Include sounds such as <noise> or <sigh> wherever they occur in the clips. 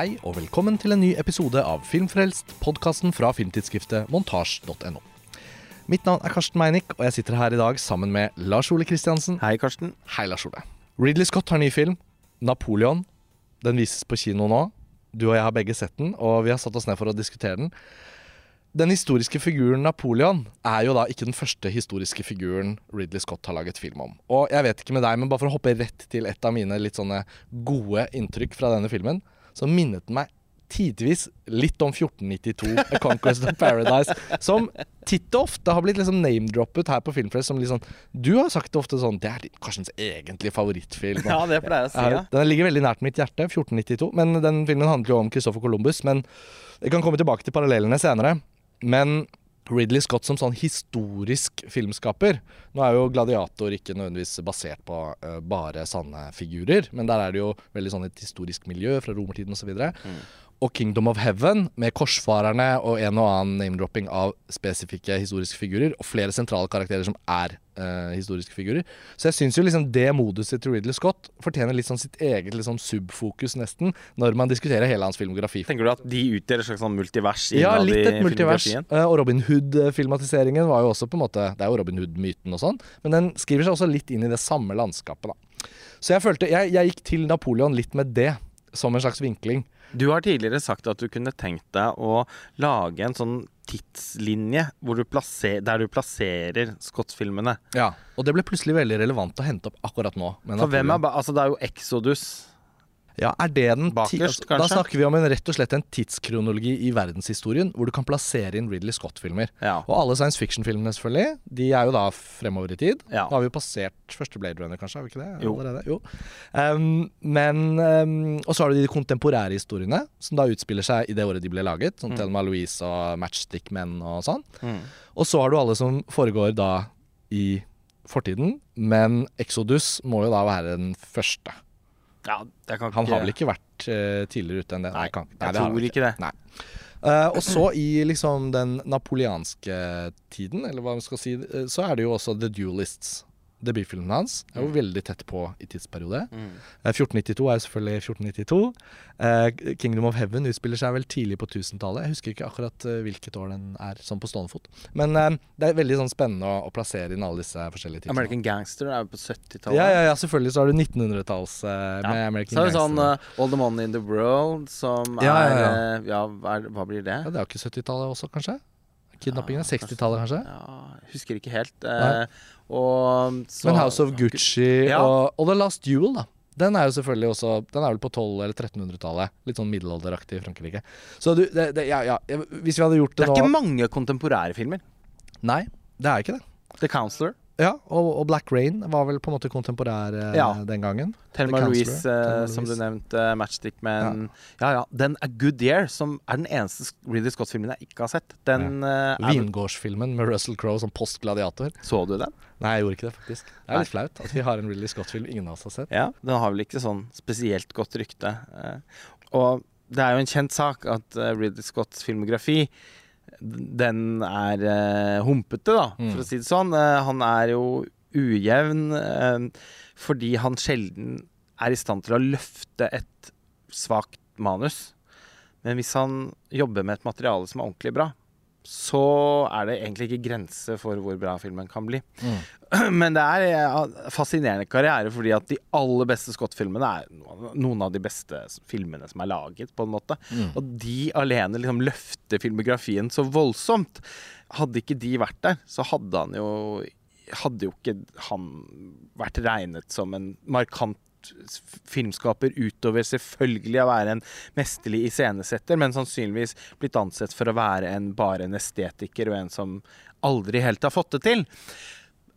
Hei og velkommen til en ny episode av Filmfrelst, podkasten fra filmtidsskriftet montasj.no. Mitt navn er Karsten Meinick, og jeg sitter her i dag sammen med Lars Ole Kristiansen. Hei, Karsten. Hei, Lars Ole. Ridley Scott har ny film, 'Napoleon'. Den vises på kino nå. Du og jeg har begge sett den, og vi har satt oss ned for å diskutere den. Den historiske figuren Napoleon er jo da ikke den første historiske figuren Ridley Scott har laget film om. Og jeg vet ikke med deg, men bare for å hoppe rett til et av mine litt sånne gode inntrykk fra denne filmen, så minnet meg tidvis litt om 1492, A Conquest of Paradise, som titt og ofte har blitt liksom name-droppet her på Filmfest som sånn Du har sagt ofte sånn Det er Karstens egentlige favorittfilm. Ja, det pleier jeg å si, ja. Den ligger veldig nært mitt hjerte, 1492. Men den filmen handler jo om Christopher Columbus. Men jeg kan komme tilbake til parallellene senere. Men Ridley Scott som sånn historisk filmskaper Nå er jo 'Gladiator' ikke nødvendigvis basert på uh, bare sanne figurer, men der er det jo veldig sånn et historisk miljø fra romertiden osv. Og, så mm og Kingdom of Heaven, med korsfarerne og en og annen name-dropping av spesifikke historiske figurer, og flere sentrale karakterer som er uh, historiske figurer. Så jeg syns jo liksom det moduset til Ridley Scott fortjener litt sånn sitt eget sånn subfokus, nesten, når man diskuterer hele hans filmografi. Tenker du at de utgjør et slags sånn multivers? Ja, litt et multivers. Uh, og Robin Hood-filmatiseringen var jo også på en måte Det er jo Robin Hood-myten og sånn, men den skriver seg også litt inn i det samme landskapet, da. Så jeg følte Jeg, jeg gikk til Napoleon litt med det, som en slags vinkling. Du har tidligere sagt at du kunne tenkt deg å lage en sånn tidslinje du plasser, der du plasserer Scott-filmene. Ja, og det ble plutselig veldig relevant å hente opp akkurat nå. For hvem er, altså Det er jo Exodus. Ja, er det den Bakerst, kanskje? Da snakker vi om en rett og slett en tidskronologi i verdenshistorien hvor du kan plassere inn Ridley Scott-filmer. Ja. Og alle science fiction-filmene, selvfølgelig. De er jo da fremover i tid. Ja. Da har vi jo passert første Blade Runner, kanskje? Har vi ikke det? Jo. Allerede? jo. Um, men um, Og så har du de kontemporære historiene, som da utspiller seg i det året de ble laget. Sånn mm. Thelma Louise og Matchstick Men og sånn. Mm. Og så har du alle som foregår da i fortiden, men Exodus må jo da være den første. Ja, han har vel ikke vært uh, tidligere ute enn det? Nei, kan, nei jeg tror ikke det. Nei. Uh, og så i liksom den napoleanske tiden, eller hva man skal si, uh, så er det jo også The Duelists debutfilmen hans. Er jo mm. veldig tett på i tidsperiode. Mm. 1492 er jo selvfølgelig 1492. Eh, Kingdom of Heaven utspiller seg vel tidlig på 1000-tallet. Jeg husker ikke akkurat uh, hvilket år den er, sånn på stående fot. Men eh, det er veldig sånn spennende å, å, plassere inn alle disse forskjellige tidene. American Gangster er jo på 70-tallet. Ja, ja, ja, selvfølgelig. Så har du 1900-talls uh, ja. med American Gangster. Så er det sånn uh, All the Money in the World, som ja, er, ja, ja. Hva blir det? Ja, Det er jo ikke 70-tallet også, kanskje? Kidnappingen? 60-tallet, kanskje? Ja, husker ikke helt. Eh, og, så, Men House of Gucci ja. og, og, The Last Duel, da. Den er jo selvfølgelig også Den er vel på 1200- eller 1300-tallet. Litt sånn middelalderaktig i Frankrike. Så du, det, det, ja, ja. Hvis vi hadde gjort det nå Det er ikke mange kontemporære filmer. Nei, det er ikke det. The Counselor. Ja, og, og, Black Rain var vel på en måte kontemporær eh, ja. den gangen. Thelma Louise, eh, som du nevnte. Matchstick Man. Ja. ja. ja Den A Good Year, som er den eneste Ridley Scott-filmen jeg ikke har sett. Den ja. uh, Vingårdsfilmen med Russell Crowe som postgladiator. Så du den? Nei, jeg gjorde ikke det, faktisk. Det er litt flaut at vi har en Ridley Scott-film ingen av oss har sett. Ja, Den har vel ikke sånn spesielt godt rykte. Uh, og det er jo en kjent sak at Ridley Scotts filmografi den er uh, humpete, da, mm. for å si det sånn. Uh, han er jo ujevn uh, fordi han sjelden er i stand til å løfte et svakt manus. Men hvis han jobber med et materiale som er ordentlig bra, så er det egentlig ikke grense for hvor bra filmen kan bli. Mm. <clears throat> Men det er en fascinerende karriere, fordi at de aller beste Scott-filmene er noen av de beste filmene som er laget, på en måte. Mm. Og de alene liksom løfter filmografien så voldsomt. Hadde ikke de vært der, så hadde han jo Hadde jo ikke han vært regnet som en markant filmskaper utover selvfølgelig å være en mesterlig iscenesetter, men sannsynligvis blitt ansett for å være en, bare en estetiker og en som aldri helt har fått det til.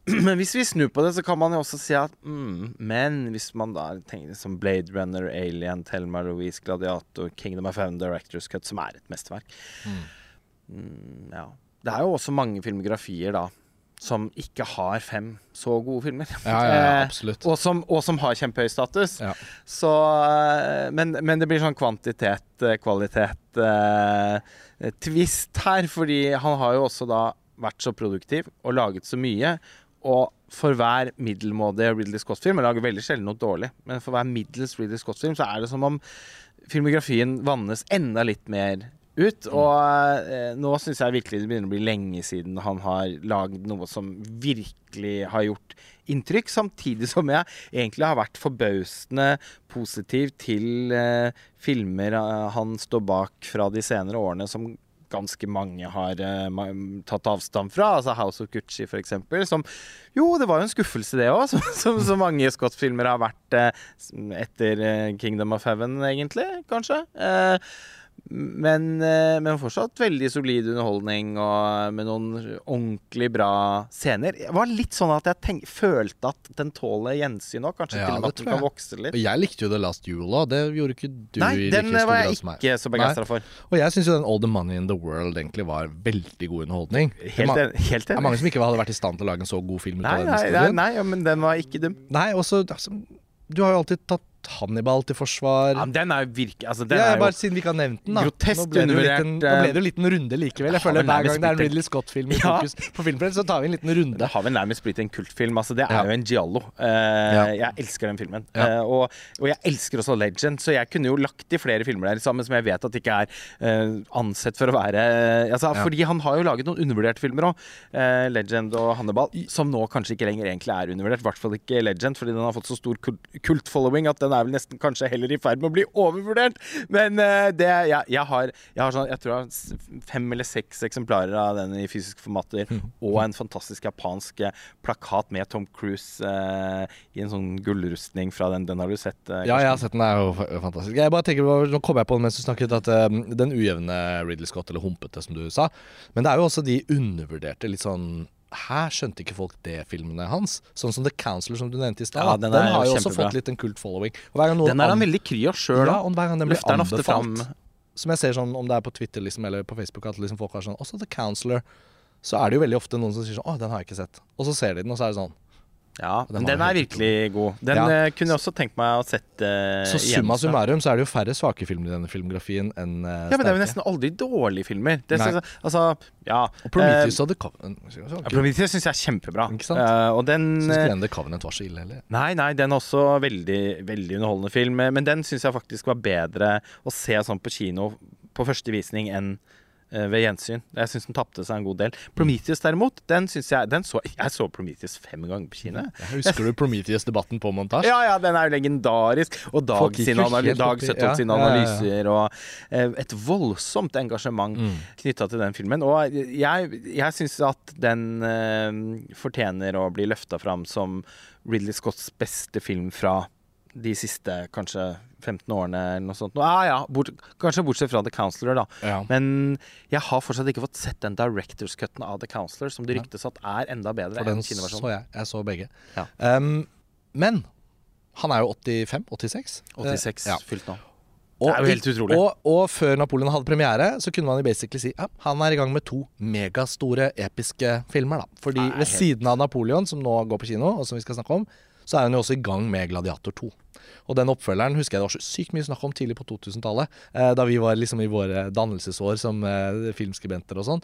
<clears throat> Men hvis vi snur på det, så kan man jo også si at mm, Men hvis man da tenker som Blade Runner, Alien, Thelma Louise, Gladiator, Kingdom of Heaven, Directors Cut, som er et mesterverk mm. Mm, Ja. Det er jo også mange filmografier da som ikke har fem så gode filmer. Ja, ja, ja absolutt. og, som, og, som, har kjempehøy status. Ja. Så, eh, men, men, det blir sånn kvantitet, eh, kvalitet eh, twist her. Fordi han har jo også da vært så produktiv og laget så mye. Og for hver middelmådige Ridley Scott-film Jeg lager veldig sjelden noe dårlig, men for hver middels Ridley Scott-film så er det som om filmografien vannes enda litt mer ut. Og eh, nå syns jeg virkelig det begynner å bli lenge siden han har lagd noe som virkelig har gjort inntrykk. Samtidig som jeg egentlig har vært forbausende positiv til eh, filmer eh, han står bak fra de senere årene som ganske mange har uh, tatt avstand fra. Altså House of Gucci, f.eks. Som Jo, det var jo en skuffelse, det òg. <laughs> Som, så mange Scott-filmer har vært uh, etter Kingdom of Heaven, egentlig. Kanskje. Uh, men, eh, men, fortsatt veldig solid underholdning og med noen ordentlig bra scener. Det var litt sånn at jeg tenk, følte at den tåler gjensyn òg. Kanskje ja, til og med at den kan vokse litt. Og jeg likte jo The Last Jule òg. Det gjorde ikke du Nei, den like var jeg ikke så begeistra for. Og jeg syns jo den All the Money in the World egentlig var veldig god underholdning. Helt enig. Det er mange som ikke hadde vært i stand til å lage en så god film ut nei, av den studien. Nei, nei, men den var ikke dum. Nei, også, altså, du har jo alltid tatt Hannibal til forsvar. Ja, den er virke... Altså, den ja, er jo bare siden vi ikke har nevnt den, da. Grotesk. Nå ble det jo en liten runde likevel. Jeg føler Hver gang det er en Ridley Scott-film i ja. fokus på Filmfrelst, så tar vi en liten runde. Det har vel nærmest blitt en kultfilm. Altså, det er ja. jo en giallo. Uh. Jeg elsker den filmen. Uh, og, og, jeg elsker også Legend, så jeg kunne jo lagt i flere filmer der sammen som jeg vet at ikke er uh, ansett for å være altså, Fordi han har jo laget noen undervurderte filmer òg. Legend og Hannibal, som nå kanskje ikke lenger egentlig er undervurdert. I hvert fall ikke Legend, fordi den har fått så stor kult-following at den er vel nesten kanskje heller i ferd med å bli overvurdert. Men uh, det, jeg, jeg, har, jeg, har, sånn, jeg tror jeg har fem eller seks eksemplarer av den i fysiske formater. Mm. Og en fantastisk japansk uh, plakat med Tom Cruise uh, i en sånn gullrustning fra den. Den har du sett? ja, jeg har sett den. er jo fantastisk. Jeg bare tenker, Nå kom jeg på den mens du snakket, at den ujevne Ridley Scott, eller humpete, som du sa. Men det er jo også de undervurderte, litt sånn Hæ, skjønte ikke folk det filmene hans? Sånn som The Counselor, som du nevnte i stad. Ja, den, den har jo også fått litt en kult following. den er han veldig kry av sjøl. Ja, og hver gang den blir anbefalt, som jeg ser sånn om det er på Twitter liksom, eller på Facebook, at liksom folk har sånn Også The Counselor. Så er det jo veldig ofte noen som sier sånn Å, den har jeg ikke sett. Og så ser de den, og så er det sånn ja, den, den er virkelig god. Den ja. uh, kunne jeg også tenkt meg å sette uh, Så summa summarum så er det jo færre svake filmer i denne filmografien enn uh, Ja, men det er jo nesten aldri dårlige filmer. Det synes, altså, ja Og Prometheus og The Covenant. Ja, Prometheus syns jeg er kjempebra. Ikke sant? Uh, og den Syns ikke den The Covenant var så ille heller. Nei, nei, den er også veldig, veldig underholdende film. Men den syns jeg faktisk var bedre å se sånn på kino på første visning enn Eh, ved gjensyn. Jeg syns den tapte seg en god del. Prometheus derimot, den syns jeg den så, Jeg så Prometheus fem ganger på kino. Husker du Prometheus-debatten på montasje? Ja, ja, den er jo legendarisk. Og Dag, sine, analy Dag ja, sine analyser og eh, et voldsomt engasjement mm. knytta til den filmen. Og jeg, jeg syns at den eh, fortjener å bli løfta fram som Ridley Scotts beste film fra de siste kanskje 15 årene eller noe sånt. Ah, ja, bort, kanskje bortsett fra The Counselor, da. Ja. Men jeg har fortsatt ikke fått sett den Directors Cutten av The Counselor, som det ryktes at er enda bedre For enn kinoversjonen. Så jeg. jeg så begge. Ja. Um, men han er jo 85? 86? 86 uh, fylt nå. Og, det er jo helt utrolig. Og, og, før Napoleon hadde premiere, så kunne man jo basically si ja, han er i gang med to megastore, episke filmer. da Fordi ved siden av Napoleon, som nå går på kino, og som vi skal snakke om, så er han jo også i gang med Gladiator 2. Og den oppfølgeren husker jeg det var så sykt mye snakk om tidlig på 2000-tallet. Eh, da vi var liksom i våre dannelsesår som eh, filmskribenter og sånn.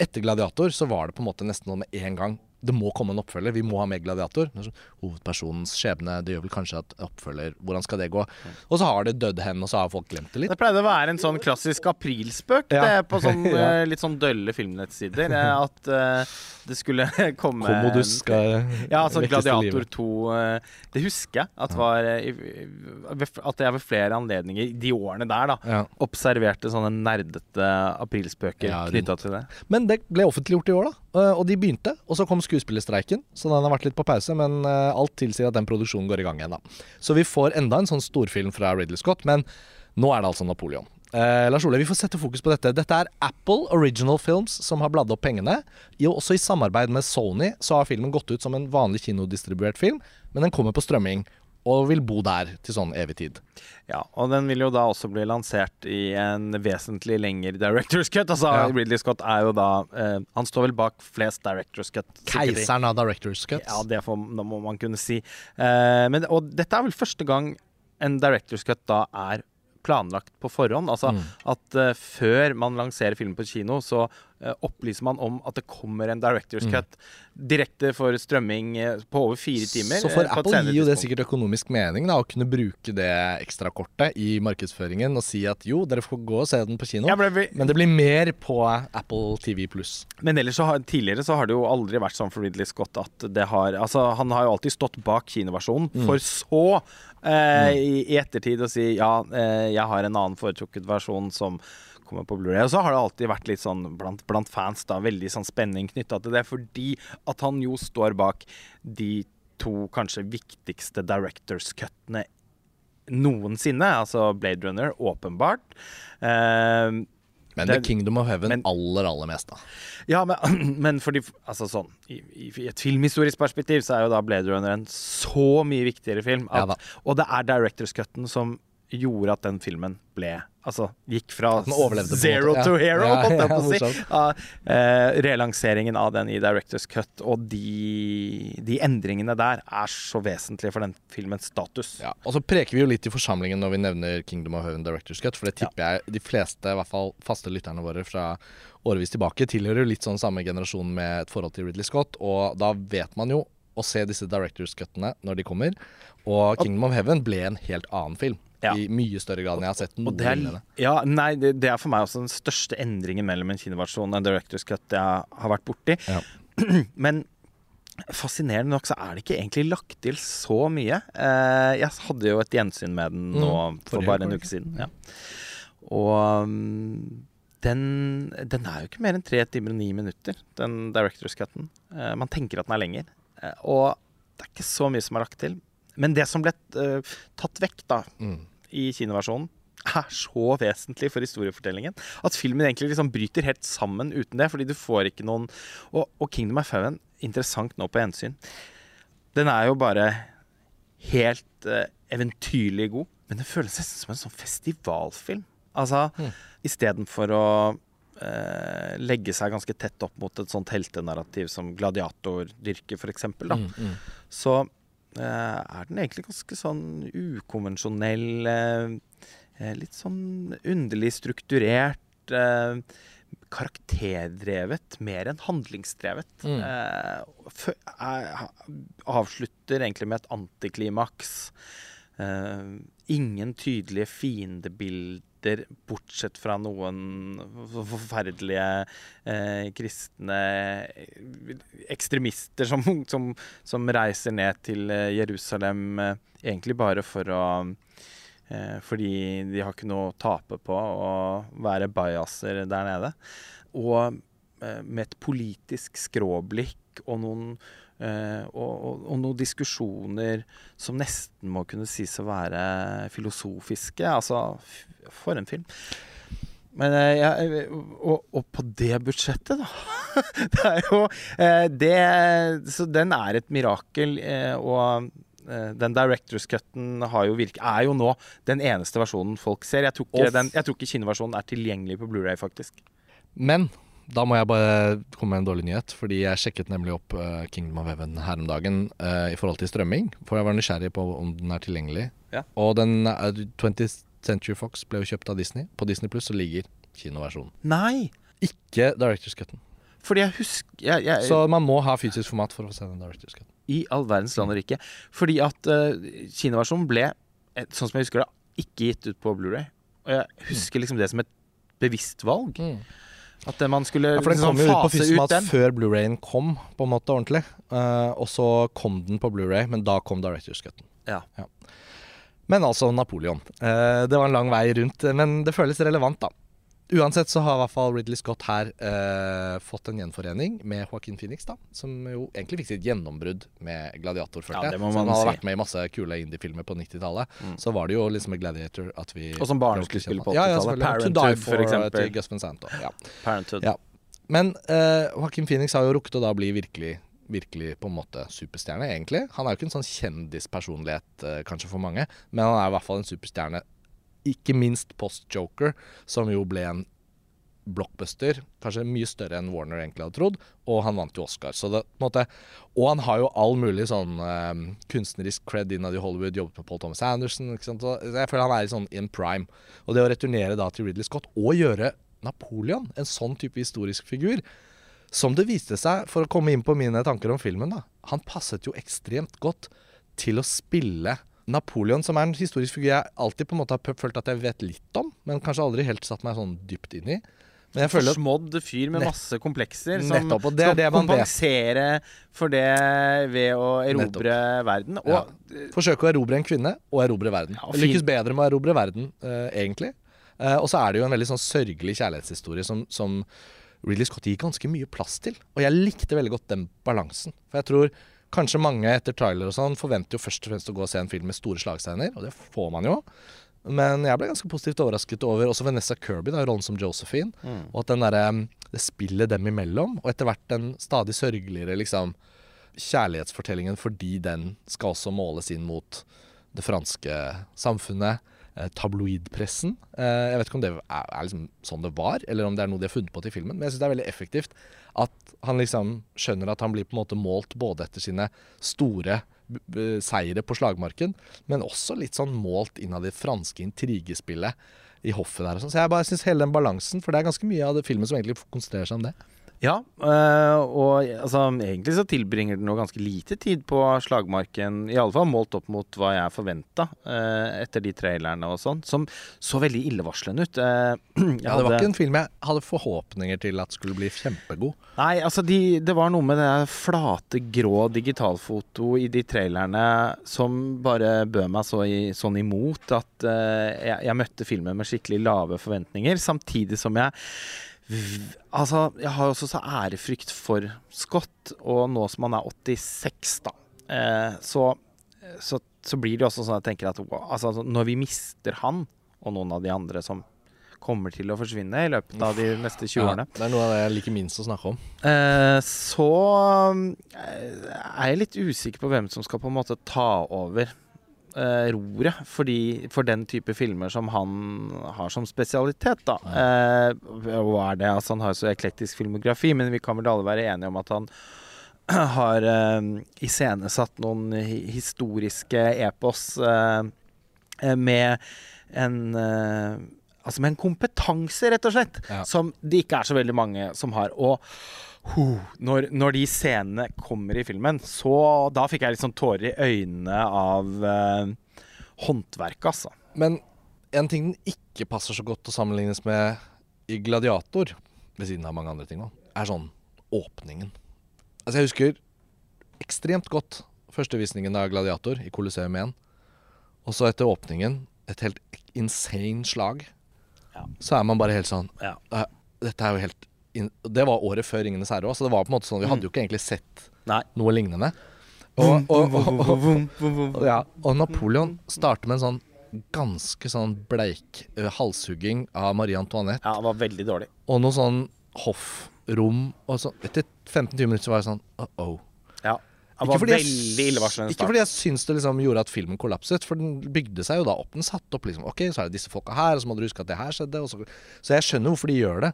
Etter Gladiator så var det på en måte nesten noe med en gang det må komme en oppfølger. Vi må ha med gladiator. Sånn, hovedpersonens skjebne. Det gjør vel kanskje at oppfølger Hvordan skal det gå? Og så har det dødd hen, og så har folk glemt det litt. Det pleide å være en sånn klassisk aprilspøk ja. det på sånn, <laughs> ja. Eh, litt sånn dølle filmnettsider. Eh, at uh, det skulle <laughs> komme Commodus skal Ja, altså Gladiator 2 uh, Det husker jeg at var uh, At jeg ved flere anledninger de årene der da ja. observerte sånne nerdete aprilspøker ja, knytta til det. Men det ble offentliggjort i år, da. Og de begynte. Og så kom skuespillerstreiken, så den har vært litt på pause. Men uh, alt tilsier at den produksjonen går i gang igjen. da. Så vi får enda en sånn storfilm fra Ridley Scott, men nå er det altså Napoleon. Uh, Lars Ole, vi får sette fokus på dette. Dette er Apple Original Films som har bladd opp pengene. I, også i samarbeid med Sony så har filmen gått ut som en vanlig kinodistribuert film, men den kommer på strømming og vil bo der til sånn evig tid. Ja, og den vil jo da også bli lansert i en vesentlig lengre Directors Cut. Altså ja. Ridley Scott er jo da eh, Han står vel bak flest Directors Cut. Keiseren av Directors Cut. Ja, det får, må man kunne si. Eh, men, og dette er vel første gang en Directors Cut da er planlagt på forhånd. Altså mm. at uh, før man lanserer filmen på kino, så opplyser man om at det kommer en director's Mm. cut direkte for strømming eh, på over fire timer. Så for eh, Apple gir jo det sikkert økonomisk mening da, å kunne bruke det ekstrakortet i markedsføringen og si at jo, dere får gå og se den på kino, Ja, men, det- men det blir mer på Apple TV pluss. men ellers så har, tidligere så har det jo aldri vært sånn for Ridley Scott at det har Altså, han har jo alltid stått bak kinoversjonen, Mm. for så eh, i, i ettertid å si ja, eh, jeg har en annen foretrukket versjon som kommer på Blu-ray. Og så har det alltid vært litt sånn blant, blant fans da, veldig sånn spenning knytta til det, fordi at han jo står bak de to kanskje viktigste directors cuttene noensinne. Altså Blade Runner, åpenbart. Eh, Men Det- The Kingdom of Heaven men- aller, aller mest, da. ja, men, <clears throat> men fordi Altså sånn i, i, I et filmhistorisk perspektiv så er jo da Blade Runner en så mye viktigere film. At, ja, og det er director's cutten som gjorde at den filmen ble Altså gikk fra zero to hero, Ja, holdt jeg ja, på å si. morsomt. Eh, relanseringen av den i director's cut og de, de endringene der er så vesentlige for den filmens status. Ja, og så preker vi jo litt i forsamlingen når vi nevner Kingdom of Heaven Director's Cut, for det tipper jeg de fleste, i hvert fall faste lytterne våre fra årevis tilbake, tilhører jo litt sånn samme generasjon med et forhold til Ridley Scott, og da vet man jo å se disse Director's Cuttene når de kommer, og Kingdom of Heaven ble en helt annen film. Ja. I mye større grad enn jeg har sett noe det er, ja, nei, det, det er for meg også den største endringen mellom en kinoversjon og en director's cut jeg har vært borti. Ja. <clears throat> Men fascinerende nok så er det ikke egentlig lagt til så mye. Eh, jeg hadde jo et gjensyn med den nå Mm, for bare en uke, siden. Ja. Og um, den, den er jo ikke mer enn tre timer og ni minutter, den director's Cut-en. man tenker at den er lenger. Eh, og det er ikke så mye som er lagt til. Men det som ble eh, tatt vekk da, Mm. i kinoversjonen er så vesentlig for historiefortellingen at filmen egentlig liksom bryter helt sammen uten det, fordi du får ikke noen Og, og Kingdom of Heaven, interessant nå på gjensyn, den er jo bare helt uh, eventyrlig god, men det føles nesten som en sånn festivalfilm. Altså, Mm. istedenfor å eh, legge seg ganske tett opp mot et sånt heltenarrativ som gladiatordyrker, f.eks., da, Mm, mm. så er den egentlig ganske sånn ukonvensjonell. eh, eh, litt sånn underlig strukturert. eh, karakterdrevet mer enn handlingsdrevet. Mm. Eh, er, avslutter egentlig med et antiklimaks. Eh, ingen tydelige fiendebilder, bortsett fra noen forferdelige eh, kristne ekstremister som, som, som reiser ned til eh, Jerusalem eh, egentlig bare for å eh, Fordi de har ikke noe å tape på å være bajaser der nede. Og eh, med et politisk skråblikk og noen eh, og, og, og noen diskusjoner som nesten må kunne sies å være filosofiske. Altså, for en film. Men uh, jeg, og, og på det budsjettet, da. <laughs> det er jo uh, det Så den er et mirakel. Eh, og eh, den director's cutten har jo virke, er jo nå den eneste versjonen folk ser. Jeg tror ikke, den, jeg tror ikke kinoversjonen er tilgjengelig på Blu-ray faktisk. Men da må jeg bare komme med en dårlig nyhet, fordi jeg sjekket nemlig opp uh, Kingdom of Heaven her om dagen uh, i forhold til strømming. For jeg var nysgjerrig på om den er tilgjengelig. Ja. Og den uh, 20th Century Fox ble jo kjøpt av Disney. På Disney Pluss så ligger kinoversjonen. Nei! Ikke Directors Cutten. Fordi jeg husker jeg, jeg, Så man må ha fysisk format for å se den Directors Cutten. I all verdens land og rike. Fordi at kinoversjonen ble, eh, sånn som jeg husker det, ikke gitt ut på Blu-ray. Og jeg husker liksom det som et bevisst valg. At man skulle Ja, for den liksom kom jo ut på den. før Blu-rayen kom, på en måte ordentlig. Uh, og så kom den på Blu-ray, men da kom Directors Cut. Ja. Men altså Napoleon. Uh, det var en lang vei rundt, men det føles relevant, da. Uansett så har i hvert fall Ridley Scott her eh, fått en gjenforening med Joaquin Phoenix, da. Som jo egentlig fikk sitt gjennombrudd med Gladiator 40. Ja, det må så han har si. vært med i masse kule indie-filmer på 90-tallet. Mm. Så var det jo liksom med Gladiator at vi Og som barn på spille på 80-tallet. selvfølgelig. To Die Parenthood, for For, eksempel. til Gus Van Sant. Ja. Parenthood. Ja. Men eh, Joaquin Phoenix har jo rukket å da bli virkelig Virkelig på en måte superstjerne, egentlig. Han er jo ikke en sånn kjendispersonlighet, eh, kanskje for mange, men han er i hvert fall en superstjerne. Ikke minst post-Joker, som jo ble en blockbuster. Kanskje mye større enn Warner egentlig hadde trodd. Og han vant jo Oscar. Så det, måte, og han har jo all mulig sånn eh, kunstnerisk cred innad i Hollywood. Jobbet med Paul Thomas Anderson. Ikke sant? Så jeg føler han er i sånn in prime. Og det å returnere da til Ridley Scott og gjøre Napoleon, en sånn type historisk figur, som det viste seg, for å komme inn på mine tanker om filmen, da, han passet jo ekstremt godt til å spille Napoleon, som er en historisk figur jeg alltid på en måte har følt at jeg vet litt om, men kanskje aldri helt satt meg sånn dypt inn i. Men jeg føler Forsmådd fyr med masse komplekser som Nettopp, det skal kompensere for det ved å erobre verden. Og Ja. forsøke å erobre en kvinne og erobre verden. Ja, og Lykkes bedre med å erobre verden, uh, egentlig. Uh, og så er det jo en veldig sånn sørgelig kjærlighetshistorie som, som Ridley Scott gir ganske mye plass til. Og jeg likte veldig godt den balansen. For jeg tror kanskje mange etter trailer og sånn forventer jo først og fremst å gå og se en film med store slagscener, og det får man jo. Men jeg ble ganske positivt overrasket over også Vanessa Kirby, da, rollen som Josephine. Mm. Og at den der, det spillet dem imellom, og etter hvert den stadig sørgeligere liksom kjærlighetsfortellingen fordi den skal også måles inn mot det franske samfunnet, tabloidpressen. Eh, jeg vet ikke om det er, er liksom sånn det var, eller om det er noe de har funnet på til filmen, men jeg syns det er veldig effektivt at han liksom skjønner at han blir på en måte målt både etter sine store seire på slagmarken, men også litt sånn målt innad i det franske intrigespillet i hoffet der sånn. Så jeg bare syns hele den balansen, for det er ganske mye av det filmen som egentlig konsentrerer seg om det. Ja, øh, og altså, egentlig så tilbringer den jo ganske lite tid på slagmarken, i alle fall målt opp mot hva jeg forventa etter de trailerne og sånn, som så veldig illevarslende ut. <clears throat> Uh, Ja, det var ikke en film jeg hadde forhåpninger til at skulle bli kjempegod. Nei, altså de, det var noe med det flate, grå digitalfoto i de trailerne som bare bød meg så i, sånn imot at eh, jeg, jeg møtte filmen med skikkelig lave forventninger, samtidig som jeg Altså, jeg har også så ærefrykt for Scott, og nå som han er 86, da, eh, så, så, så blir det også sånn at jeg tenker at altså, når vi mister han, og noen av de andre som kommer til å forsvinne i løpet av de neste 20 årene. det er noe av det jeg liker minst å snakke om. Eh, så eh, er jeg litt usikker på hvem som skal på en måte ta over eh, roret fordi, for den type filmer som han har som spesialitet. da. Eh, hva er det? Altså, han har så eklektisk filmografi, men vi kan vel alle være enige om at han <clears throat> har eh, iscenesatt noen historiske epos eh, eh, med en eh, Altså med en kompetanse, rett og slett, Ja. som det ikke er så veldig mange som har. Og når, når de scenene kommer i filmen, så da fikk jeg litt sånn tårer i øynene av eh, håndverket, altså. Men en ting den ikke passer så godt å sammenlignes med i Gladiator, ved siden av mange andre ting, da, er sånn åpningen. Altså Jeg husker ekstremt godt førstevisningen av Gladiator i Colosseum 1. Og så etter åpningen, et helt insane slag, Ja. så er man bare helt sånn Ja. «Eh, Dette er jo helt Det var året før 'Ringenes herre' òg, så det var på en måte sånn vi hadde jo ikke egentlig sett Nei. noe lignende. Og, og, og, ja, og Napoleon starter med en sånn ganske sånn bleik eh, halshugging av Marie Antoinette. Ja, det var veldig dårlig. Og noe sånn hoffrom. Og sånn. etter 15-20 minutter så var jeg sånn uh-oh. Ja. Ikke fordi jeg- Ikke fordi jeg syns det liksom gjorde at filmen kollapset, for den bygde seg jo da opp. Den satte opp liksom Ok, så er det disse folka her, og så må dere huske at det her skjedde. Så, så jeg skjønner hvorfor de gjør det.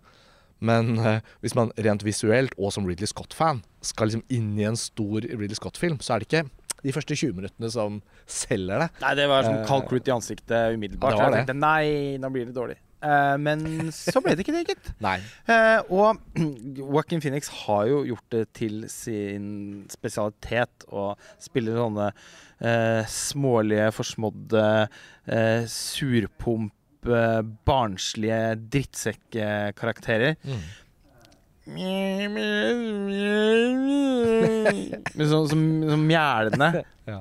Men eh, hvis man rent visuelt og som Ridley Scott-fan skal liksom inn i en stor Ridley Scott-film, så er det ikke de første 20 minuttene som selger det. Nei, det var som Eh, kald klut i ansiktet umiddelbart. det var Jeg tenkte nei, nå blir det dårlig. Eh, men så ble det ikke det, gitt. <laughs> Nei. Eh, og <clears throat> Joaquin Phoenix har jo gjort det til sin spesialitet å spille sånne eh, smålige, forsmådde, eh, surpomp, eh, barnslige drittsekkkarakterer. Med sånn som, som mjælende. <laughs> Ja.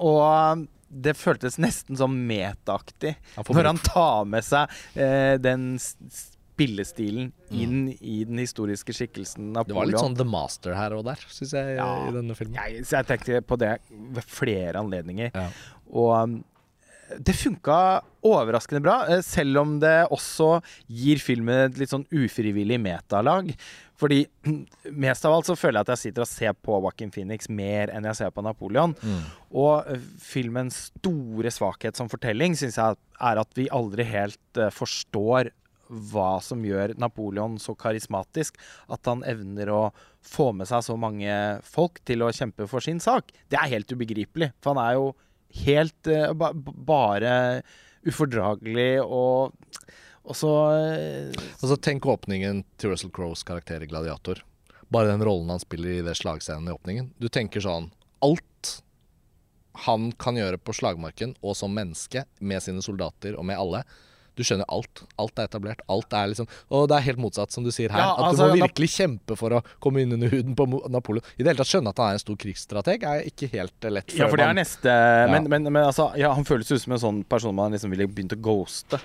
Og det føltes nesten sånn metaaktig Han når han tar med seg eh, den spillestilen inn i den historiske skikkelsen Det var litt sånn The Master her og der, syns jeg, Ja. i denne filmen. jeg, så jeg tenkte på det ved flere anledninger. Ja. Og um, det funka overraskende bra, eh, selv om det også gir filmen et litt sånn ufrivillig metalag. Fordi <clears throat> mest av alt så føler jeg at jeg sitter og ser på Joaquin Phoenix mer enn jeg ser på Napoleon. Mm. Og eh, filmens store svakhet som fortelling syns jeg er at vi aldri helt eh, forstår hva som gjør Napoleon så karismatisk. At han evner å få med seg så mange folk til å kjempe for sin sak. Det er helt ubegripelig. For han er jo helt uh, ba bare ufordragelig og Og så Altså, tenk åpningen til Russell Crowes karakter i Gladiator. Bare den rollen han spiller i det slagscenen i åpningen. Du tenker sånn Alt han kan gjøre på slagmarken og som menneske, med sine soldater og med alle. Du skjønner alt. Alt er etablert. Alt er liksom Og det er helt motsatt, som du sier her. Ja, at altså, du må virkelig kjempe for å komme inn under huden på Napoleon. I det hele tatt skjønne at han er en stor krigsstrateg, er ikke helt eh, lett. Ja, for det er man- neste men, men, men altså, ja, han føles ut som en sånn person man liksom ville begynt å ghoste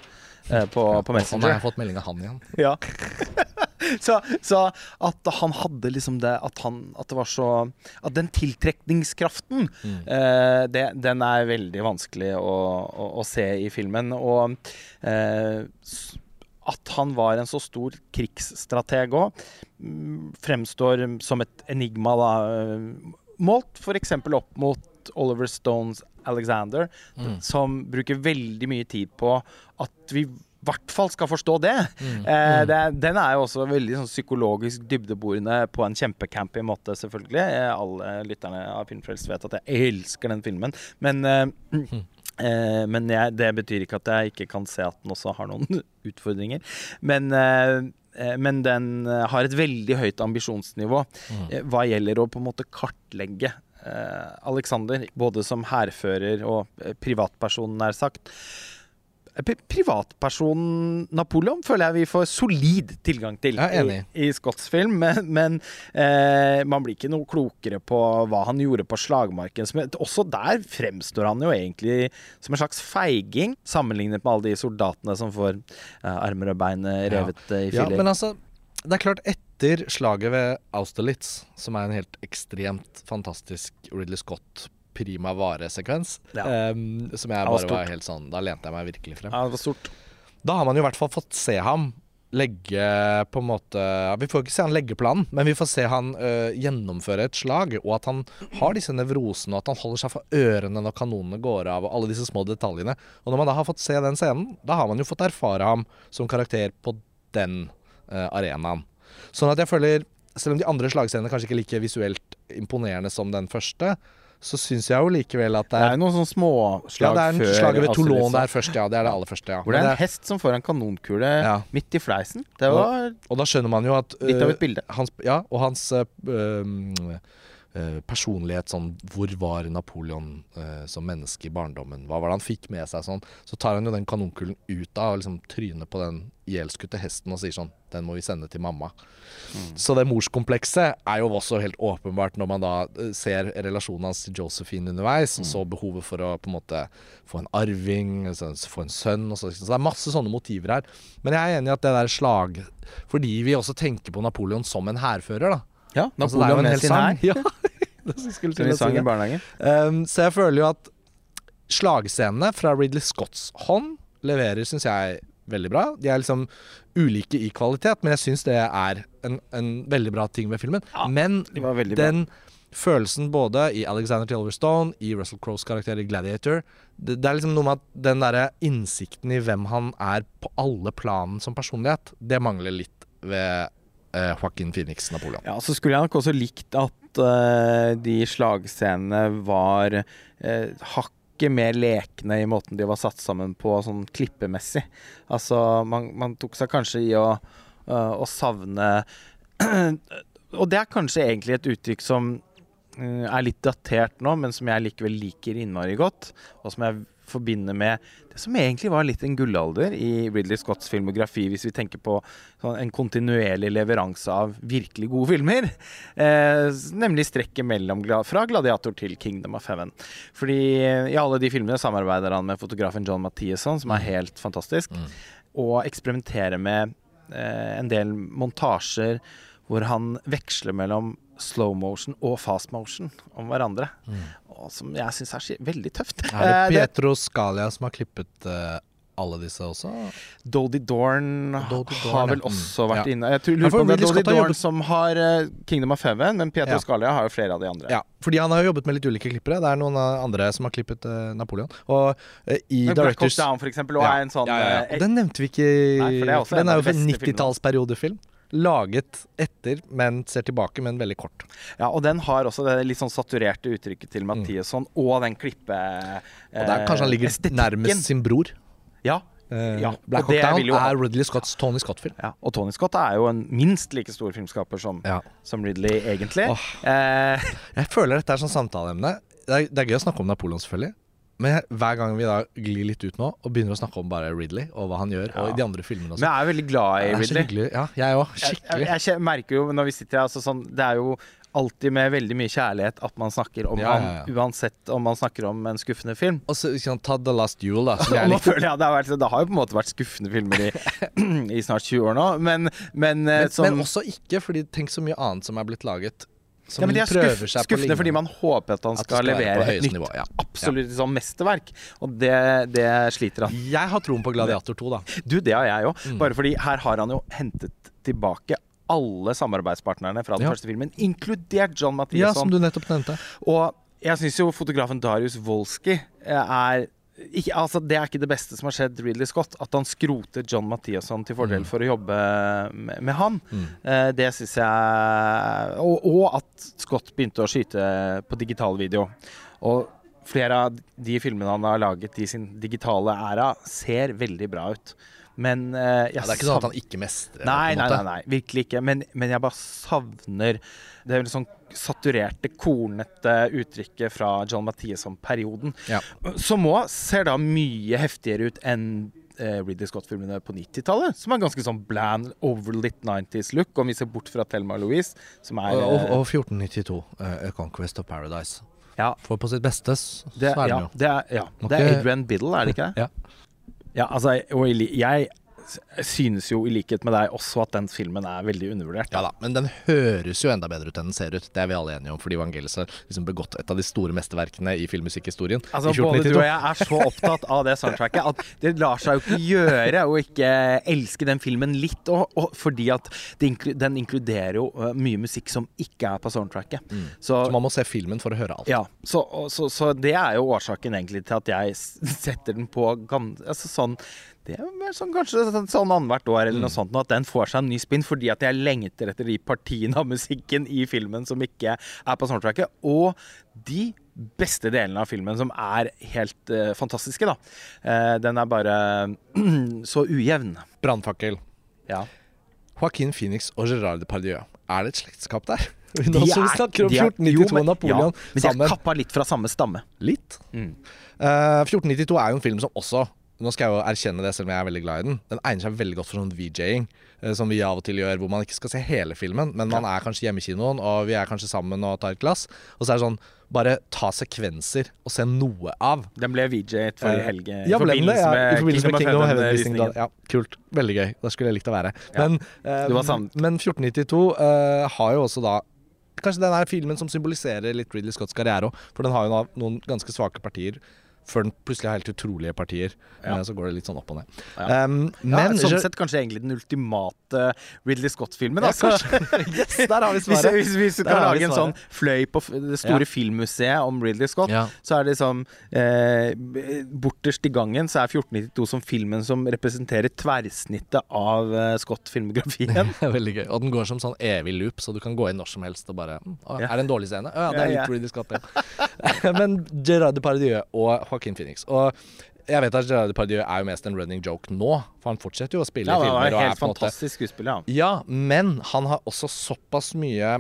eh, på, på Nå har jeg fått melding av han igjen. Ja. <laughs> <laughs> så, så at han hadde liksom det At han At det var så At den tiltrekningskraften eh, det, Den er veldig vanskelig å, å, å se i filmen. Og eh, at han var en så stor krigsstrateg òg, fremstår som et enigma, da. eh, Målt f.eks. opp mot Oliver Stones Alexander, som bruker veldig mye tid på at vi hvert fall skal forstå det. Eh, det den er jo også veldig sånn psykologisk dybdeborende på en kjempecampy måte, selvfølgelig. Eh, alle lytterne av Filmfrelst vet at jeg elsker den filmen. Men, eh, <clears throat> eh, men jeg, det betyr ikke at jeg ikke kan se at den også har noen <laughs> utfordringer. Men eh, eh, men den eh, har et veldig høyt ambisjonsnivå eh, hva gjelder å på en måte kartlegge Alexander, både som hærfører og privatperson, nær sagt. Eh, pri- Privatpersonen Napoleon føler jeg vi får solid tilgang til i, i Scotts film, <laughs> men, men eh, man blir ikke noe klokere på hva han gjorde på slagmarken. Som, også der fremstår han jo egentlig som en slags feiging, sammenlignet med alle de soldatene som får eh, armer og bein revet Ja. i filler. Ja, men altså Det er klart, etter slaget ved Austerlitz, som er en helt ekstremt fantastisk Ridley Scott prima vare-sekvens, Ja. Um, som jeg bare var helt sånn Da lente jeg meg virkelig frem. ja, det var stort. Da har man jo i hvert fall fått se ham legge på en måte Vi får ikke se han legge planen, men vi får se han uh, gjennomføre et slag, og at han har disse nevrosene, og at han holder seg for ørene når kanonene går av, og alle disse små detaljene. Og når man da har fått se den scenen, da har man jo fått erfare ham som karakter på den uh, arenaen. Sånn at jeg føler, selv om de andre slagscenene kanskje ikke er like visuelt imponerende som den første, så syns jeg jo likevel at det er Det er noen sånne småslag ja, det er en slaget ved Austerlitz, Toulon da. der først, ja. Det er det aller første, ja. Hvor det er en hest som får en kanonkule Ja. midt i fleisen. Det var Og da skjønner man jo at litt av øh, et bilde. hans, Ja, og hans uh, øh, øh, personlighet sånn Hvor var Napoleon eh, som menneske i barndommen? Hva var det han fikk med seg sånn? Så tar han jo den kanonkulen ut av og liksom tryner på den ihjelskutte hesten og sier sånn Den må vi sende til mamma. Så det morskomplekset er jo også helt åpenbart når man da øh, ser relasjonen hans til Josephine underveis, og så behovet for å på en måte få en arving, altså, få en sønn og så, så det er masse sånne motiver her. Men jeg er enig i at det der slag Fordi vi også tenker på Napoleon som en hærfører, da. Ja, Altså, Napoleon en med sin hær. <laughs> Ja, <laughs> det skulle til å si sang i barnehagen. Um, så jeg føler jo at slagscenene fra Ridley Scotts hånd leverer, syns jeg, veldig bra. De er liksom ulike i kvalitet, men jeg syns det er en, en veldig bra ting ved filmen. Ja, men de den følelsen både i Alexander T. Overstone, i Russell Crowes karakter i Gladiator det, det er liksom noe med at den derre innsikten i hvem han er på alle plan som personlighet, det mangler litt ved eh, Joaquin Phoenix Napoleon. Ja, så skulle jeg nok også likt at eh, de slagscenene var uh, hakket mer lekne i måten de var satt sammen på, sånn klippemessig. Altså, man, man tok seg kanskje i å, uh, å savne <clears throat> Og det er kanskje egentlig et uttrykk som er litt datert nå, men som jeg likevel liker innmari godt, og som jeg forbinder med det som egentlig var litt en gullalder i Ridley Scotts filmografi, hvis vi tenker på sånn en kontinuerlig leveranse av virkelig gode filmer. Eh, nemlig strekket mellom fra 'Gladiator' til 'Kingdom of Heaven'. Fordi eh, i alle de filmene samarbeider han med fotografen John Mathieson, som er helt fantastisk, og eksperimenterer med eh, en del montasjer hvor han veksler mellom slow motion og fast motion om hverandre. Og som jeg syns er veldig tøft. Er <laughs> det Pietro Scalia som har klippet uh, alle disse også? Dodie Dorn Dorn, har vel. Mm. også vært Ja. inne. Jeg tror, lurer på om det er Dodie Dorn som har eh, Kingdom of Heaven, men Pietro Ja. Scalia har jo flere av de andre. Ja, fordi han har jo jobbet med litt ulike klippere. Det er noen andre som har klippet eh, Napoleon. Og uh, i Men Black Directors Down, for eksempel, og Ja, er en sånn ja, Den nevnte vi ikke, Nei, for det er også for den er jo en for beste 90-tallsperiodefilm. Laget etter, men ser tilbake, men veldig kort. Ja, og den har også det litt sånn saturerte uttrykket til Mathiasson, og den klippe... Mm. Og der kanskje han ligger estetikken. nærmest sin bror. Ja, Eh, Ja, Black Hawk Down jo- er Ridley Scotts Tony Scott-film. Ja, og Tony Scott er jo en minst like stor filmskaper som, Ja. som Ridley, egentlig. Oh. Eh, Jeg føler dette er sånn samtaleemne. Det er, det er gøy å snakke om Napoleon, selvfølgelig. Men jeg, hver gang vi da glir litt ut nå og begynner å snakke om bare Ridley og hva han gjør, og Ja. de andre filmene også. men sånn jeg er veldig glad i Det er så Ridley. hyggelig. Ja, jeg òg. Jeg, jeg, Skikkelig. jeg merker jo når vi sitter her altså sånn, Det er jo alltid med veldig mye kjærlighet at man snakker om Ja, ja, ja, han, uansett om man snakker om en skuffende film. Og så ikke ta The Last Duel, da. Som <laughs> jeg nå føler jeg Det har, vært, det har jo på en måte vært skuffende filmer i, <clears throat> i snart 20 år nå, men, men, eh, Men, som men også ikke, fordi tenk så mye annet som er blitt laget. Som ja, men de er prøver skuff, seg på skuffende fordi man håper at han skal, skal levere et nytt nivå, ja. absolutt sånn mesterverk. Og det, det sliter han. Jeg har troen på Gladiator 2, da. Du, det har jeg òg. Mm. Bare fordi her har han jo hentet tilbake alle samarbeidspartnerne fra den Ja. første filmen, inkludert John Ja, som du nettopp nevnte. Og jeg syns jo fotografen Darius Wolski er ikke, altså Det er ikke det beste som har skjedd Ridley Scott. At han skroter John Mathiasson til fordel Mm. for å jobbe med, med han. Mm. Eh, det syns jeg og, og at Scott begynte å skyte på digital video. Og flere av de filmene han har laget i sin digitale æra, ser veldig bra ut. Men eh, jeg Ja, det er ikke sånn at han ikke mestrer. Nei, nei, nei, nei, virkelig ikke. Men, men jeg bare savner det er sånn saturerte, kornete uttrykket fra John Mathieson-perioden, Ja. Som òg ser da mye heftigere ut enn eh, Ridley Scott-filmene på 90-tallet. Som er ganske sånn bland, overlit 90s-look, om vi ser bort fra Thelma Louise, som er Og, og, eh, og 1492, uh, A Conquest of Paradise. ja, For på sitt beste, så det, er den ja, jo. det er, ja, det er Adrian Biddle, er det ikke det? Ja. Ja, altså, jeg, li- jeg synes jo i likhet med deg også at den filmen er veldig undervurdert. Ja da, men den høres jo enda bedre ut enn den ser ut. Det er vi alle enige om, fordi Vangelis har liksom begått et av de store mesterverkene i filmmusikkhistorien. Altså, både du og jeg er så opptatt av det soundtracket at det lar seg jo ikke gjøre å ikke elske den filmen litt, og, og fordi at inklu, den inkluderer jo uh, mye musikk som ikke er på soundtracket. Så, Så man må se filmen for å høre alt. ja, så, så, så det er jo årsaken egentlig til at jeg <laughs> setter den på altså sånn det er vel sånn, kanskje sånn, sånn annethvert år eller noe sånt, at den får seg en ny spinn fordi at jeg lengter etter de partiene av musikken i filmen som ikke er på soundtracket. Og de beste delene av filmen som er helt uh, fantastiske, da. Uh, den er bare <clears throat> så ujevn. Brannfakkel. Ja. Joaquin Phoenix og Gerard Depardieu. Er det et slektskap der? <laughs> De Nå som vi er- snakker om de er- 1492 jo, og Napoleon ja, Men de er kappa litt fra samme stamme. Litt. Mm. Uh, 1492 er jo en film som også Nå skal jeg jo erkjenne det, selv om jeg er veldig glad i den. Den egner seg veldig godt for sånn VJ-ing, eh, som vi av og til gjør, hvor man ikke skal se hele filmen, men man er kanskje hjemme i kinoen, og vi er kanskje sammen og tar et glass. Og så er det sånn Bare ta sekvenser og se noe av. Den ble VJ-et for helge i Ja, i forbindelse, ja, med, I forbindelse med Kingdom of Heaven-visningen. Heaven. Ja, kult. Veldig gøy. Da skulle jeg likt å være. Ja. Men, eh, men 1492 eh, har jo også da Kanskje den er filmen som symboliserer litt Ridley Scotts karriere òg. For den har jo noen ganske svake partier. Før den plutselig har helt utrolige partier. Ja. Så går det litt sånn opp og ned. Ja. Um, Men ja, sånn sett kanskje egentlig den ultimate Ridley Scott-filmen. Altså. <laughs> Yes, der har vi <laughs> svaret. hvis, hvis du kan lage en sånn fløy på det store filmmuseet om Ridley Scott, så er det liksom eh, Borterst i gangen så er 1492 som filmen som representerer tverrsnittet av eh, Scott-filmografien. <laughs> Veldig gøy. Og den går som sånn evig loop, så du kan gå inn når som helst og bare. Er det en dårlig scene? Å ja, det er litt. Ridley Scott, ja. Men Gerard Depardieu og Joaquin Phoenix. Og jeg vet at Gerard Depardieu er jo mest en running joke nå, for han fortsetter jo å spille Ja, i filmer. Ja, helt fantastisk skuespiller, ja. Ja, men han har også såpass mye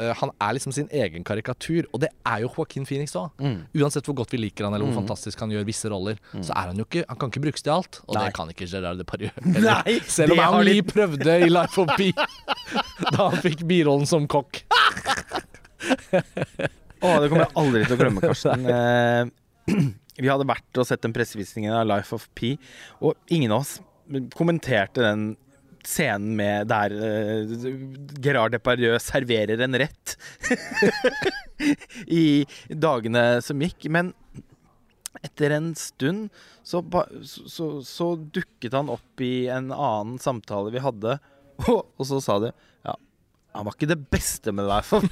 uh, Han er liksom sin egen karikatur, og det er jo Joaquin Phoenix òg. Mm. Uansett hvor godt vi liker han, eller hvor fantastisk han gjør visse roller, så er han jo ikke Han kan ikke brukes til alt, og Nei. det kan ikke Gerard Depardieu. <laughs> Nei, Selv om han har litt- prøvde i Life of Pi, <laughs> da han fikk birollen som kokk. Å, det kommer jeg aldri til å glemme, Karsten. <laughs> <clears throat> Vi hadde vært og sett den pressevisningen av Life of Pi, og ingen av oss kommenterte den scenen med der uh, Gerard Depardieu serverer en rett <laughs> i dagene som gikk. Men etter en stund så, så, så, dukket han opp i en annen samtale vi hadde, <laughs> og, og så sa de ja, han var ikke det beste med deg, <laughs> for.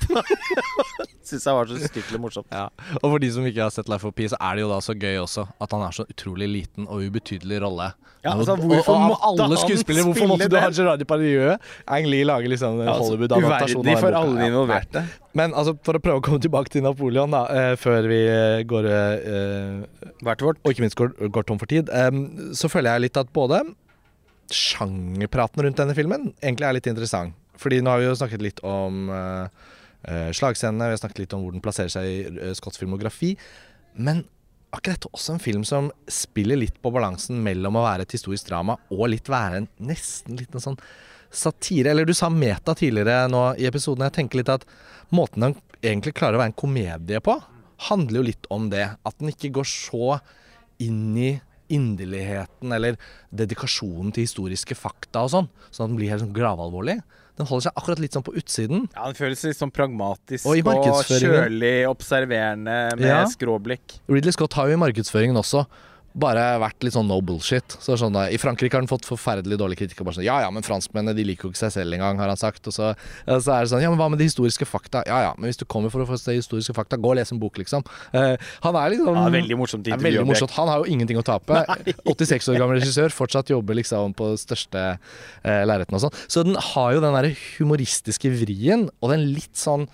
Syns jeg var så stykkelig morsomt. Ja. Og for de som ikke har sett Life of Pi, så er det jo da så gøy også at han er så utrolig liten og ubetydelig rolle. Ja, altså, Og- hvorfor og av måtte alle skuespillere, hvorfor måtte du ha det? Gerard Depardieu? Ang Lee lager liksom en Ja, altså, Hollywood-adaptasjon Uverdig for alle involverte. Ja. Men altså, for å prøve å komme tilbake til Napoleon, da, eh, før vi eh, går eh, Hvert vårt. Og ikke minst går, går tom for tid, em, så føler jeg litt at både sjangerpraten rundt denne filmen egentlig er litt interessant. Fordi nå har vi jo snakket litt om uh, slagscenene, vi har snakket litt om hvor den plasserer seg i uh, Scotts filmografi. Men akkurat dette også en film som spiller litt på balansen mellom å være et historisk drama og litt være en nesten litt en sånn satire? Eller du sa meta tidligere nå i episoden. Jeg tenker litt at måten den egentlig klarer å være en komedie på, handler jo litt om det. At den ikke går så inn i inderligheten eller dedikasjonen til historiske fakta og sånn. Sånn at den blir helt sånn gravalvorlig. Den holder seg akkurat litt sånn på utsiden. Ja, Den føles litt sånn pragmatisk Og og, kjølig observerende med Ja. skråblikk. Ridley Scott har jo i markedsføringen også bare vært litt sånn no bullshit. Så sånn, I Frankrike har den fått forferdelig dårlig kritikk. Og bare sånn, ja ja, men franskmennene de liker jo ikke seg selv engang, har han sagt. Og så, og så er det sånn, ja men hva med de historiske fakta? Ja ja, men hvis du kommer for å få se historiske fakta, gå og les en bok, liksom. Uh, han er liksom Ja, veldig morsomt intervju. er morsomt. Han har jo ingenting å tape. <laughs> 86 år gammel regissør, fortsatt jobber liksom på største uh, lerretene og sånn. Så den har jo den derre humoristiske vrien, og den litt sånn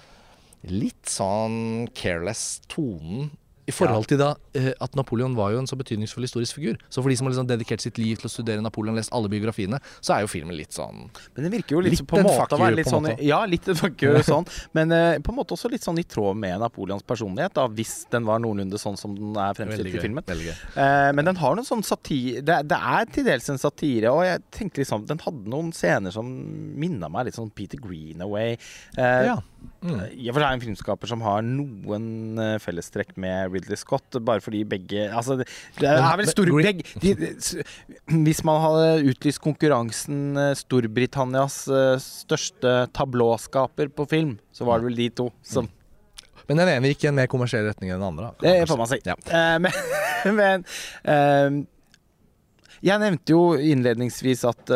Litt sånn careless tonen i forhold til da eh, at Napoleon var jo en så betydningsfull historisk figur. Så for de som har liksom dedikert sitt liv til å studere Napoleon, lest alle biografiene, så er jo filmen litt sånn Men den virker jo litt, Litt på en måte å være litt sånn måte. Ja, litt en fuck you <laughs> sånn, men eh, på en måte også litt sånn i tråd med Napoleons personlighet, da, hvis den var noenlunde sånn som den er fremstilt i filmen. Eh, men den har noen sånn satire det, det er til dels en satire, og jeg tenkte liksom Den hadde noen scener som minna meg litt sånn Peter Greenaway. Eh, Ja. Mm. I og for seg en filmskaper som har noen eh, fellestrekk med Ridley Scott, bare fordi begge Altså, det, det er vel store begge, de, de, Hvis man hadde utlyst konkurransen eh, Storbritannias eh, største tablåskaper på film, så var det vel de to som Men den ene gikk i en mer kommersiell retning enn den andre. da. Det får man si. Ja. Eh, men <laughs> men jeg nevnte jo innledningsvis at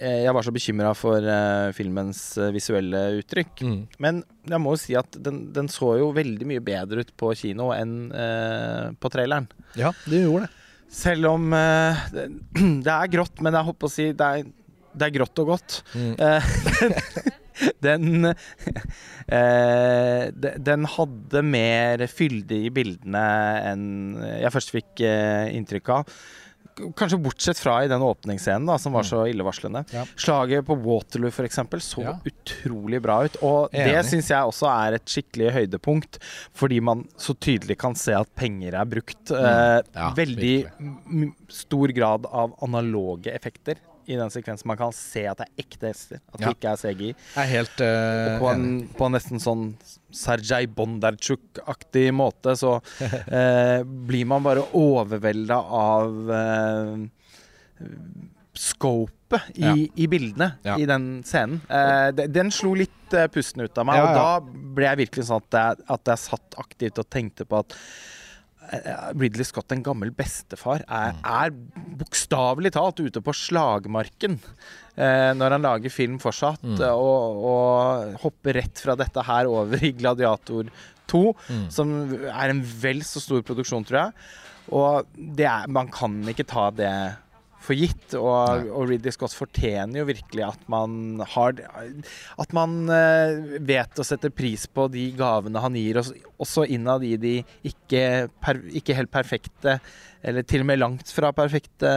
jeg var så bekymra for uh, filmens eh, visuelle uttrykk. Mm. Men jeg må jo si at den, den så jo veldig mye bedre ut på kino enn uh, på traileren. Ja, det gjorde det. Selv om uh, det, <clears throat> det er grått, men jeg håper å si det er, det er grått og godt. Mm. Eh, <laughs> den <laughs> eh, Den hadde mer fylde i bildene enn jeg først fikk eh, inntrykk av. Kanskje bortsett fra i den åpningsscenen, da, som var så illevarslende. Ja. Slaget på Waterloo eksempel så Ja. utrolig bra ut. Og det Enig. syns jeg også er et skikkelig høydepunkt, fordi man så tydelig kan se at penger er brukt. Eh, Ja, veldig stor grad av analoge effekter i den sekvensen. Man kan se at det er ekte hester, at Ja. det ikke er CGI. Jeg er helt uh, på en, på en nesten sånn Sergej Bondarchuk-aktig måte så uh, <laughs> blir man bare overvelda av uh, scopet i, Ja. i bildene Ja. i den scenen. Uh, de- den slo litt pusten ut av meg, og da ble jeg virkelig sånn at jeg, at jeg satt aktivt og tenkte på at Ridley Scott, en gammel bestefar, er, Mm. er bokstavelig talt ute på slagmarken eh, når han lager film fortsatt, Mm. eh, og, og hopper rett fra dette her over i Gladiator 2, Mm. som er en vel så stor produksjon, tror jeg. Og det er, man kan ikke ta det for gitt. Og, og Ridley Scott fortjener jo virkelig at man har At man eh, vet å sette pris på de gavene han gir også innad i de ikke, per, ikke helt perfekte, eller til og med langt fra perfekte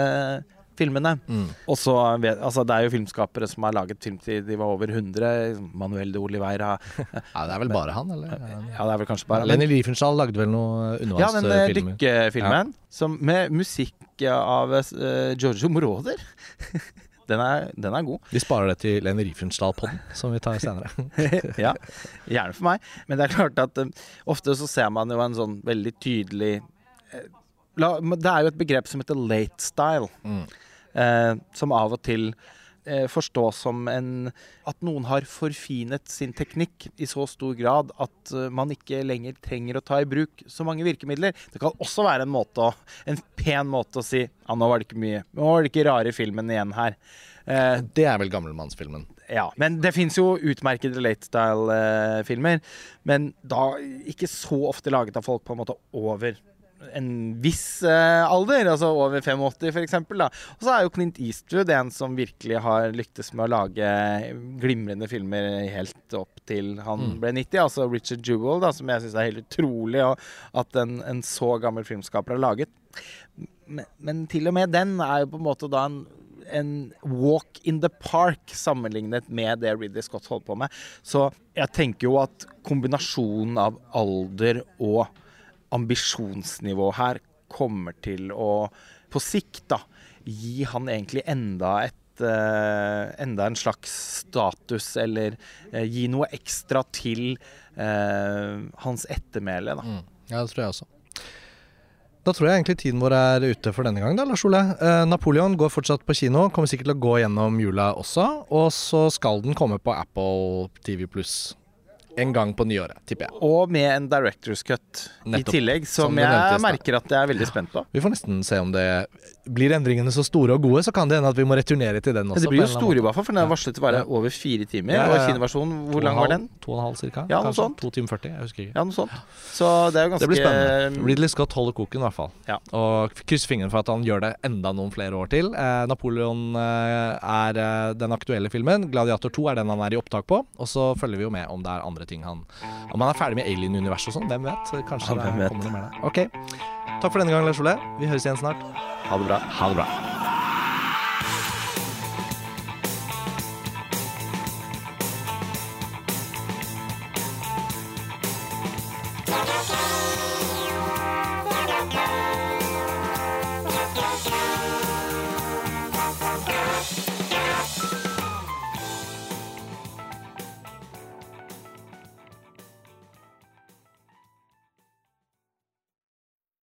filmene. Mm. Og så altså Det er jo filmskapere som har laget film til de var over 100. Manuel de Oliveira. <laughs> Ja, det er vel bare han, eller? Ja, det er vel kanskje bare han. Lenny Riefenstahl lagde vel noe Ja, den eh, undervannsfilmer? dykkefilmen som- med musikk av uh, Giorgio Moroder. <laughs> den, er, den er god. Vi sparer det til Lenny Riefenstahl-podden, som vi tar senere. <laughs> ja, gjerne for meg. Men det er klart at um, ofte så ser man jo en sånn veldig tydelig uh, la, Det er jo et begrep som heter late style, Mm. Eh, som av og til eh, forstås som en At noen har forfinet sin teknikk i så stor grad at eh, man ikke lenger trenger å ta i bruk så mange virkemidler. Det kan også være en måte En pen måte å si Ja, nå var det ikke mye Nå var det ikke rare filmen igjen her. Eh, Det er vel gammelmannsfilmen. ja, men det fins jo utmerkede late style-filmer. men da ikke så ofte laget av folk på en måte over en viss eh, alder, altså over 85 f.eks. Og så er jo Clint Eastwood en som virkelig har lyktes med å lage glimrende filmer helt opp til han Mm. ble 90. Altså Richard Jewell, da, som jeg syns er helt utrolig at en, en så gammel filmskaper har laget. Men, men til og med den er jo på en måte da en en walk in the park sammenlignet med det Ridley Scott holdt på med. Så jeg tenker jo at kombinasjonen av alder og ambisjonsnivå her kommer til å på sikt da gi han egentlig enda et eh, enda en slags status, eller eh, gi noe ekstra til eh, hans ettermæle. Mm. Ja, det tror jeg også. Da tror jeg egentlig tiden vår er ute for denne gang, da, Lars Ole. Eh, Napoleon går fortsatt på kino, kommer sikkert til å gå gjennom jula også. Og så skal den komme på Apple TV pluss en gang på nyåret, tipper jeg. Og med en director's cut Nettopp. i tillegg, som, Som jeg merker at jeg er veldig spent på. Vi får nesten se om det blir endringene så store og gode, så kan det hende at vi må returnere til den også. Men det blir jo store, i hvert fall, for den er varslet til å være Ja. over fire timer. Ja, ja, Og i kinoversjonen, hvor lang var den? To og en halv cirka? Ja, noe sånt. To timer 40, jeg husker ikke. Ja, noe sånt. Så det er jo ganske Det blir spennende. Ridley Scott holder koken, i hvert fall. Ja. Og kryss fingeren for at han gjør det enda noen flere år til. Eh, Napoleon eh, er eh, den aktuelle filmen. Gladiator 2 er den han er i opptak på. Og så følger vi jo med om det er andre ting han Om han er ferdig med Alien-universet og sånn. Hvem vet? Kanskje Ja, hvem det vet. kommer noe mer der. Ok. Takk for denne gang, Lars Ole. Vi høres igjen snart. Ha det bra. Ha det bra.